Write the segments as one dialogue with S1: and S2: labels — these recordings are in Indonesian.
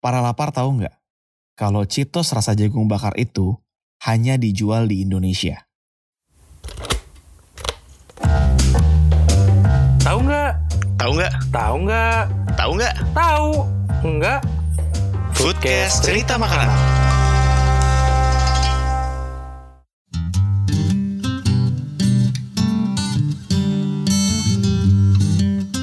S1: Para lapar tahu nggak? Kalau Cheetos rasa jagung bakar itu hanya dijual di Indonesia.
S2: Tahu nggak?
S3: Tahu nggak?
S2: Tahu nggak?
S3: Tahu nggak?
S2: Tahu nggak?
S3: Foodcast cerita makanan.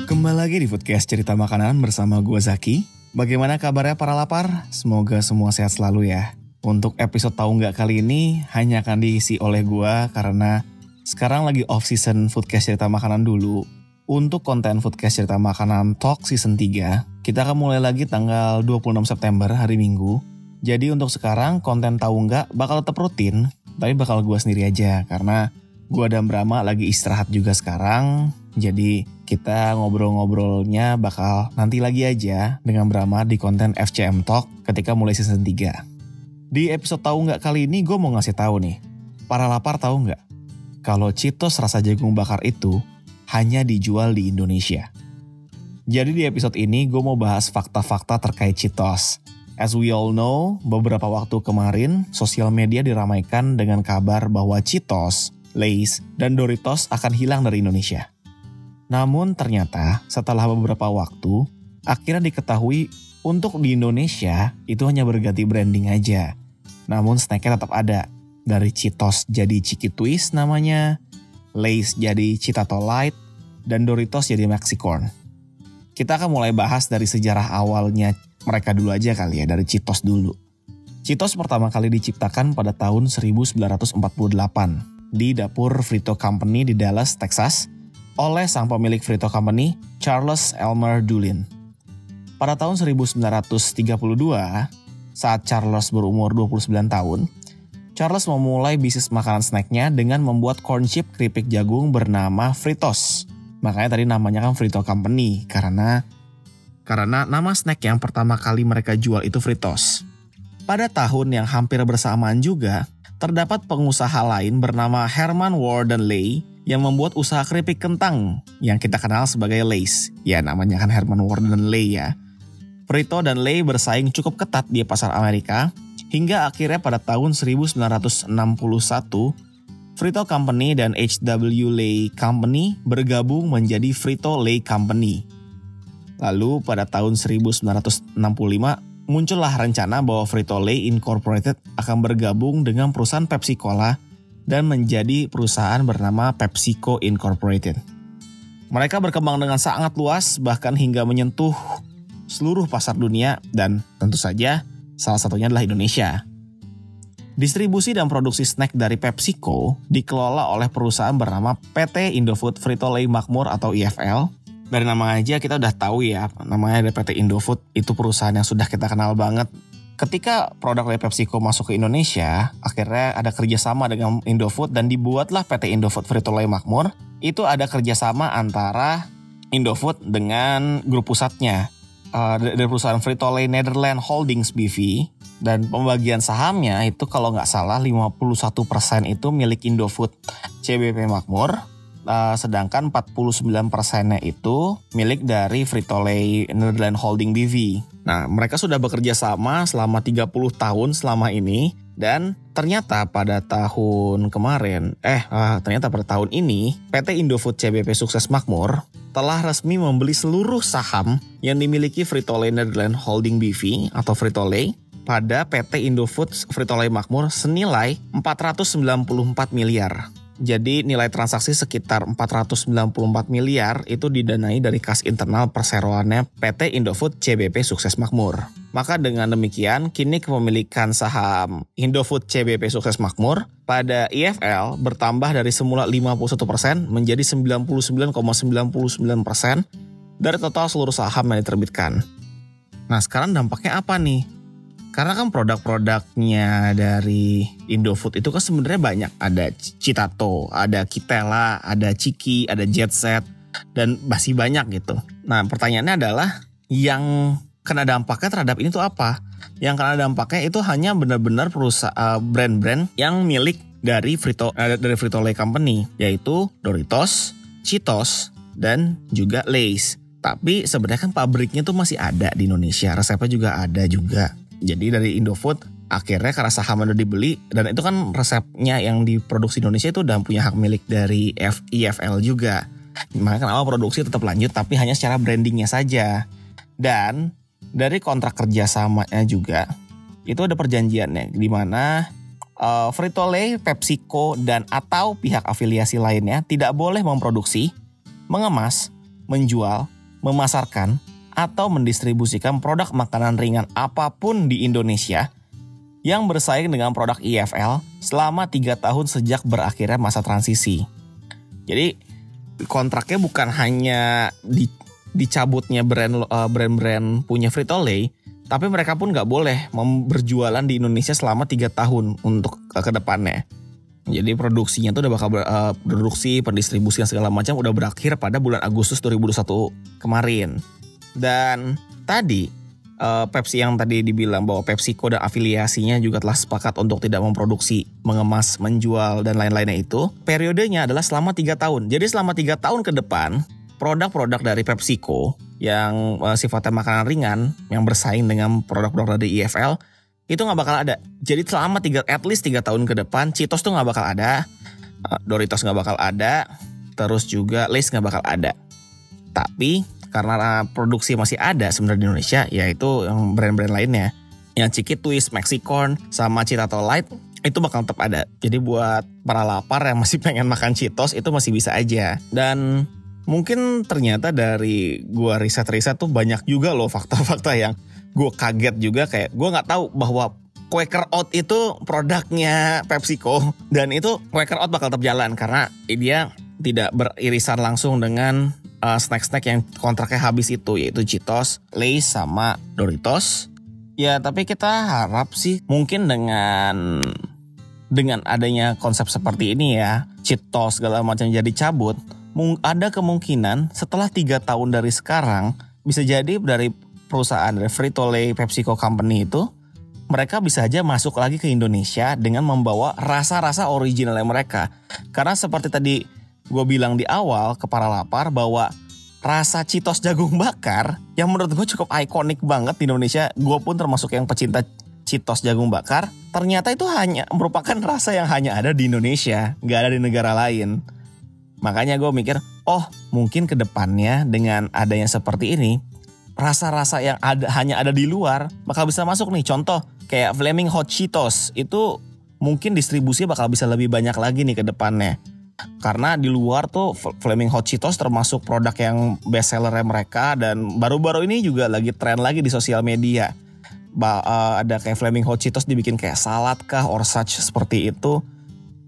S1: Kembali lagi di Foodcast Cerita Makanan bersama gue Zaki. Bagaimana kabarnya para lapar? Semoga semua sehat selalu ya. Untuk episode tahu nggak kali ini hanya akan diisi oleh gue karena sekarang lagi off season Foodcast Cerita Makanan dulu. Untuk konten Foodcast Cerita Makanan Talk Season 3, kita akan mulai lagi tanggal 26 September hari Minggu. Jadi untuk sekarang konten tahu nggak bakal tetap rutin, tapi bakal gue sendiri aja karena gue dan Brahma lagi istirahat juga sekarang. Jadi kita ngobrol-ngobrolnya bakal nanti lagi aja dengan Brahma di konten FCM Talk ketika mulai season 3. Di episode tahu nggak kali ini gue mau ngasih tahu nih, para lapar tahu nggak? Kalau Cheetos rasa jagung bakar itu hanya dijual di Indonesia. Jadi di episode ini gue mau bahas fakta-fakta terkait Cheetos. As we all know, beberapa waktu kemarin sosial media diramaikan dengan kabar bahwa Cheetos, Lay's, dan Doritos akan hilang dari Indonesia. Namun ternyata setelah beberapa waktu, akhirnya diketahui untuk di Indonesia itu hanya berganti branding aja. Namun snacknya tetap ada. Dari Cheetos jadi Chiki Twist namanya, Lay's jadi Cheeto Light, dan Doritos jadi Mexicorn. Kita akan mulai bahas dari sejarah awalnya mereka dulu aja kali ya, dari Cheetos dulu. Cheetos pertama kali diciptakan pada tahun 1948 di dapur Frito Company di Dallas, Texas, oleh sang pemilik Frito Company, Charles Elmer Dulin. Pada tahun 1932, saat Charles berumur 29 tahun, Charles memulai bisnis makanan snacknya dengan membuat corn chip keripik jagung bernama Fritos. Makanya tadi namanya kan Frito Company karena karena nama snack yang pertama kali mereka jual itu Fritos. Pada tahun yang hampir bersamaan juga, terdapat pengusaha lain bernama Herman Warden Lay yang membuat usaha keripik kentang yang kita kenal sebagai Lay's. Ya namanya kan Herman Warden Lay ya. Frito dan Lay bersaing cukup ketat di pasar Amerika hingga akhirnya pada tahun 1961 Frito Company dan H.W. Lay Company bergabung menjadi Frito Lay Company. Lalu pada tahun 1965 muncullah rencana bahwa Frito Lay Incorporated akan bergabung dengan perusahaan Pepsi Cola dan menjadi perusahaan bernama PepsiCo Incorporated. Mereka berkembang dengan sangat luas bahkan hingga menyentuh seluruh pasar dunia dan tentu saja salah satunya adalah Indonesia. Distribusi dan produksi snack dari PepsiCo dikelola oleh perusahaan bernama PT Indofood Frito-Lay Makmur atau IFL. Dari nama aja kita udah tahu ya, namanya ada PT Indofood, itu perusahaan yang sudah kita kenal banget. Ketika produk dari PepsiCo masuk ke Indonesia, akhirnya ada kerjasama dengan Indofood dan dibuatlah PT Indofood Frito-Lay Makmur. Itu ada kerjasama antara Indofood dengan grup pusatnya, uh, dari perusahaan Frito-Lay Netherlands Holdings BV dan pembagian sahamnya itu kalau nggak salah 51% itu milik Indofood CBP Makmur uh, sedangkan 49 persennya itu milik dari Frito-Lay Netherlands Holding BV. Nah, mereka sudah bekerja sama selama 30 tahun selama ini dan ternyata pada tahun kemarin, eh uh, ternyata pada tahun ini PT Indofood CBP Sukses Makmur telah resmi membeli seluruh saham yang dimiliki Frito-Lay Netherlands Holding BV atau Frito-Lay pada PT Indofood Frito-Lay Makmur senilai 494 miliar. Jadi nilai transaksi sekitar 494 miliar itu didanai dari kas internal perseroannya PT Indofood CBP Sukses Makmur. Maka dengan demikian, kini kepemilikan saham Indofood CBP Sukses Makmur pada IFL bertambah dari semula 51% menjadi 99,99% dari total seluruh saham yang diterbitkan. Nah sekarang dampaknya apa nih? Karena kan produk-produknya dari Indofood itu kan sebenarnya banyak. Ada Citato, ada Kitela, ada Ciki, ada Jetset, dan masih banyak gitu. Nah pertanyaannya adalah yang kena dampaknya terhadap ini tuh apa? Yang kena dampaknya itu hanya benar-benar perusahaan brand-brand yang milik dari Frito uh, dari Frito Lay Company, yaitu Doritos, Cheetos, dan juga Lay's. Tapi sebenarnya kan pabriknya tuh masih ada di Indonesia, resepnya juga ada juga. Jadi dari Indofood akhirnya karena saham udah dibeli dan itu kan resepnya yang diproduksi Indonesia itu udah punya hak milik dari F, IFL juga. Makanya kenapa produksi tetap lanjut tapi hanya secara brandingnya saja. Dan dari kontrak kerjasamanya juga itu ada perjanjiannya di mana uh, Frito-Lay, PepsiCo dan atau pihak afiliasi lainnya tidak boleh memproduksi, mengemas, menjual, memasarkan atau mendistribusikan produk makanan ringan apa pun di Indonesia yang bersaing dengan produk IFL selama tiga tahun sejak berakhirnya masa transisi. Jadi kontraknya bukan hanya di, dicabutnya uh, brand-brand punya Frito Lay, tapi mereka pun nggak boleh berjualan di Indonesia selama tiga tahun untuk uh, ke depannya. Jadi produksinya tuh udah bakal ber, uh, produksi, pendistribusian segala macam udah berakhir pada bulan Agustus 2021 kemarin. Dan tadi uh, Pepsi yang tadi dibilang bahwa PepsiCo dan afiliasinya juga telah sepakat untuk tidak memproduksi, mengemas, menjual dan lain-lainnya itu, periodenya adalah selama tiga tahun. Jadi selama tiga tahun ke depan, produk-produk dari PepsiCo yang uh, sifatnya makanan ringan, yang bersaing dengan produk-produk dari IFL, itu nggak bakal ada. Jadi selama tiga, at least tiga tahun ke depan, Cheetos tuh nggak bakal ada, uh, Doritos nggak bakal ada, terus juga Lay's nggak bakal ada. Tapi karena produksi masih ada sebenarnya di Indonesia yaitu yang brand-brand lainnya yang Ciki Twist, Mexicorn, sama Citato Light itu bakal tetap ada. Jadi buat para lapar yang masih pengen makan Cheetos itu masih bisa aja. Dan mungkin ternyata dari gua riset-riset tuh banyak juga loh fakta-fakta yang gue kaget juga kayak gue nggak tahu bahwa Quaker Oat itu produknya PepsiCo dan itu Quaker Oat bakal tetap jalan karena dia tidak beririsan langsung dengan uh, snack-snack yang kontraknya habis itu yaitu Cheetos, Lay's sama Doritos. Ya tapi kita harap sih mungkin dengan dengan adanya konsep seperti ini ya Cheetos segala macam jadi cabut ada kemungkinan setelah tiga tahun dari sekarang bisa jadi dari perusahaan dari Frito-Lay PepsiCo Company itu mereka bisa aja masuk lagi ke Indonesia dengan membawa rasa-rasa originalnya mereka. Karena seperti tadi gue bilang di awal ke para lapar bahwa rasa Citos jagung bakar yang menurut gue cukup ikonik banget di Indonesia. Gue pun termasuk yang pecinta Citos jagung bakar. Ternyata itu hanya merupakan rasa yang hanya ada di Indonesia, nggak ada di negara lain. Makanya gue mikir, oh mungkin ke depannya dengan adanya seperti ini, rasa-rasa yang ada hanya ada di luar bakal bisa masuk nih. Contoh kayak Flaming Hot Cheetos itu mungkin distribusinya bakal bisa lebih banyak lagi nih ke depannya. Karena di luar tuh Flaming Hot Cheetos termasuk produk yang best seller mereka dan baru-baru ini juga lagi tren lagi di sosial media. Ba uh, ada kayak Flaming Hot Cheetos dibikin kayak salad kah or such seperti itu.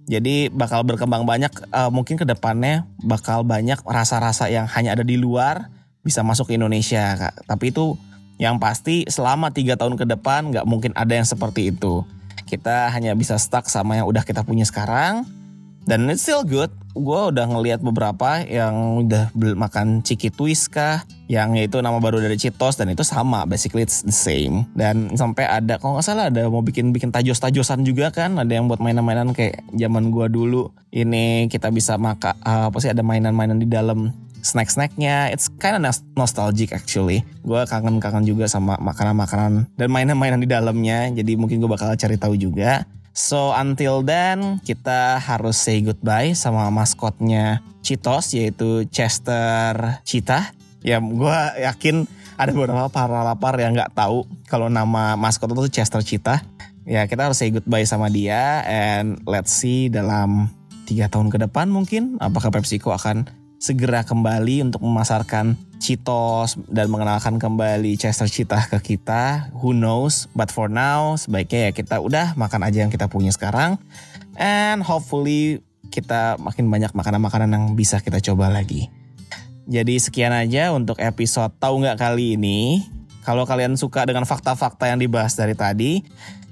S1: Jadi bakal berkembang banyak uh, mungkin ke depannya bakal banyak rasa-rasa yang hanya ada di luar bisa masuk ke Indonesia kak. Tapi itu yang pasti selama tiga tahun ke depan nggak mungkin ada yang seperti itu. Kita hanya bisa stuck sama yang udah kita punya sekarang dan it's still good. Gue udah ngelihat beberapa yang udah makan Ciki Twist kah, yang itu nama baru dari Cheetos dan itu sama, basically it's the same. Dan sampai ada, kalau nggak salah ada mau bikin bikin tajos-tajosan juga kan, ada yang buat mainan-mainan kayak zaman gue dulu. Ini kita bisa makan, uh, apa sih ada mainan-mainan di dalam snack-snacknya it's kind of nostalgic actually gue kangen-kangen juga sama makanan-makanan dan mainan-mainan di dalamnya jadi mungkin gue bakal cari tahu juga So until then kita harus say goodbye sama maskotnya Cheetos yaitu Chester Cheetah. Ya gue yakin ada beberapa para lapar yang nggak tahu kalau nama maskot itu Chester Cheetah. Ya kita harus say goodbye sama dia and let's see dalam tiga tahun ke depan mungkin apakah PepsiCo akan segera kembali untuk memasarkan Cheetos dan mengenalkan kembali Chester Cheetah ke kita. Who knows? But for now, sebaiknya ya kita udah makan aja yang kita punya sekarang. And hopefully kita makin banyak makanan-makanan yang bisa kita coba lagi. Jadi sekian aja untuk episode tahu nggak kali ini. Kalau kalian suka dengan fakta-fakta yang dibahas dari tadi,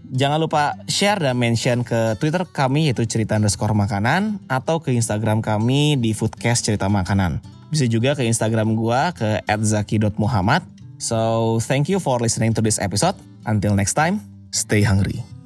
S1: Jangan lupa share dan mention ke Twitter kami yaitu cerita underscore makanan atau ke Instagram kami di Foodcast Cerita Makanan. Bisa juga ke Instagram gua ke @zaki.muhammad. So, thank you for listening to this episode. Until next time, stay hungry.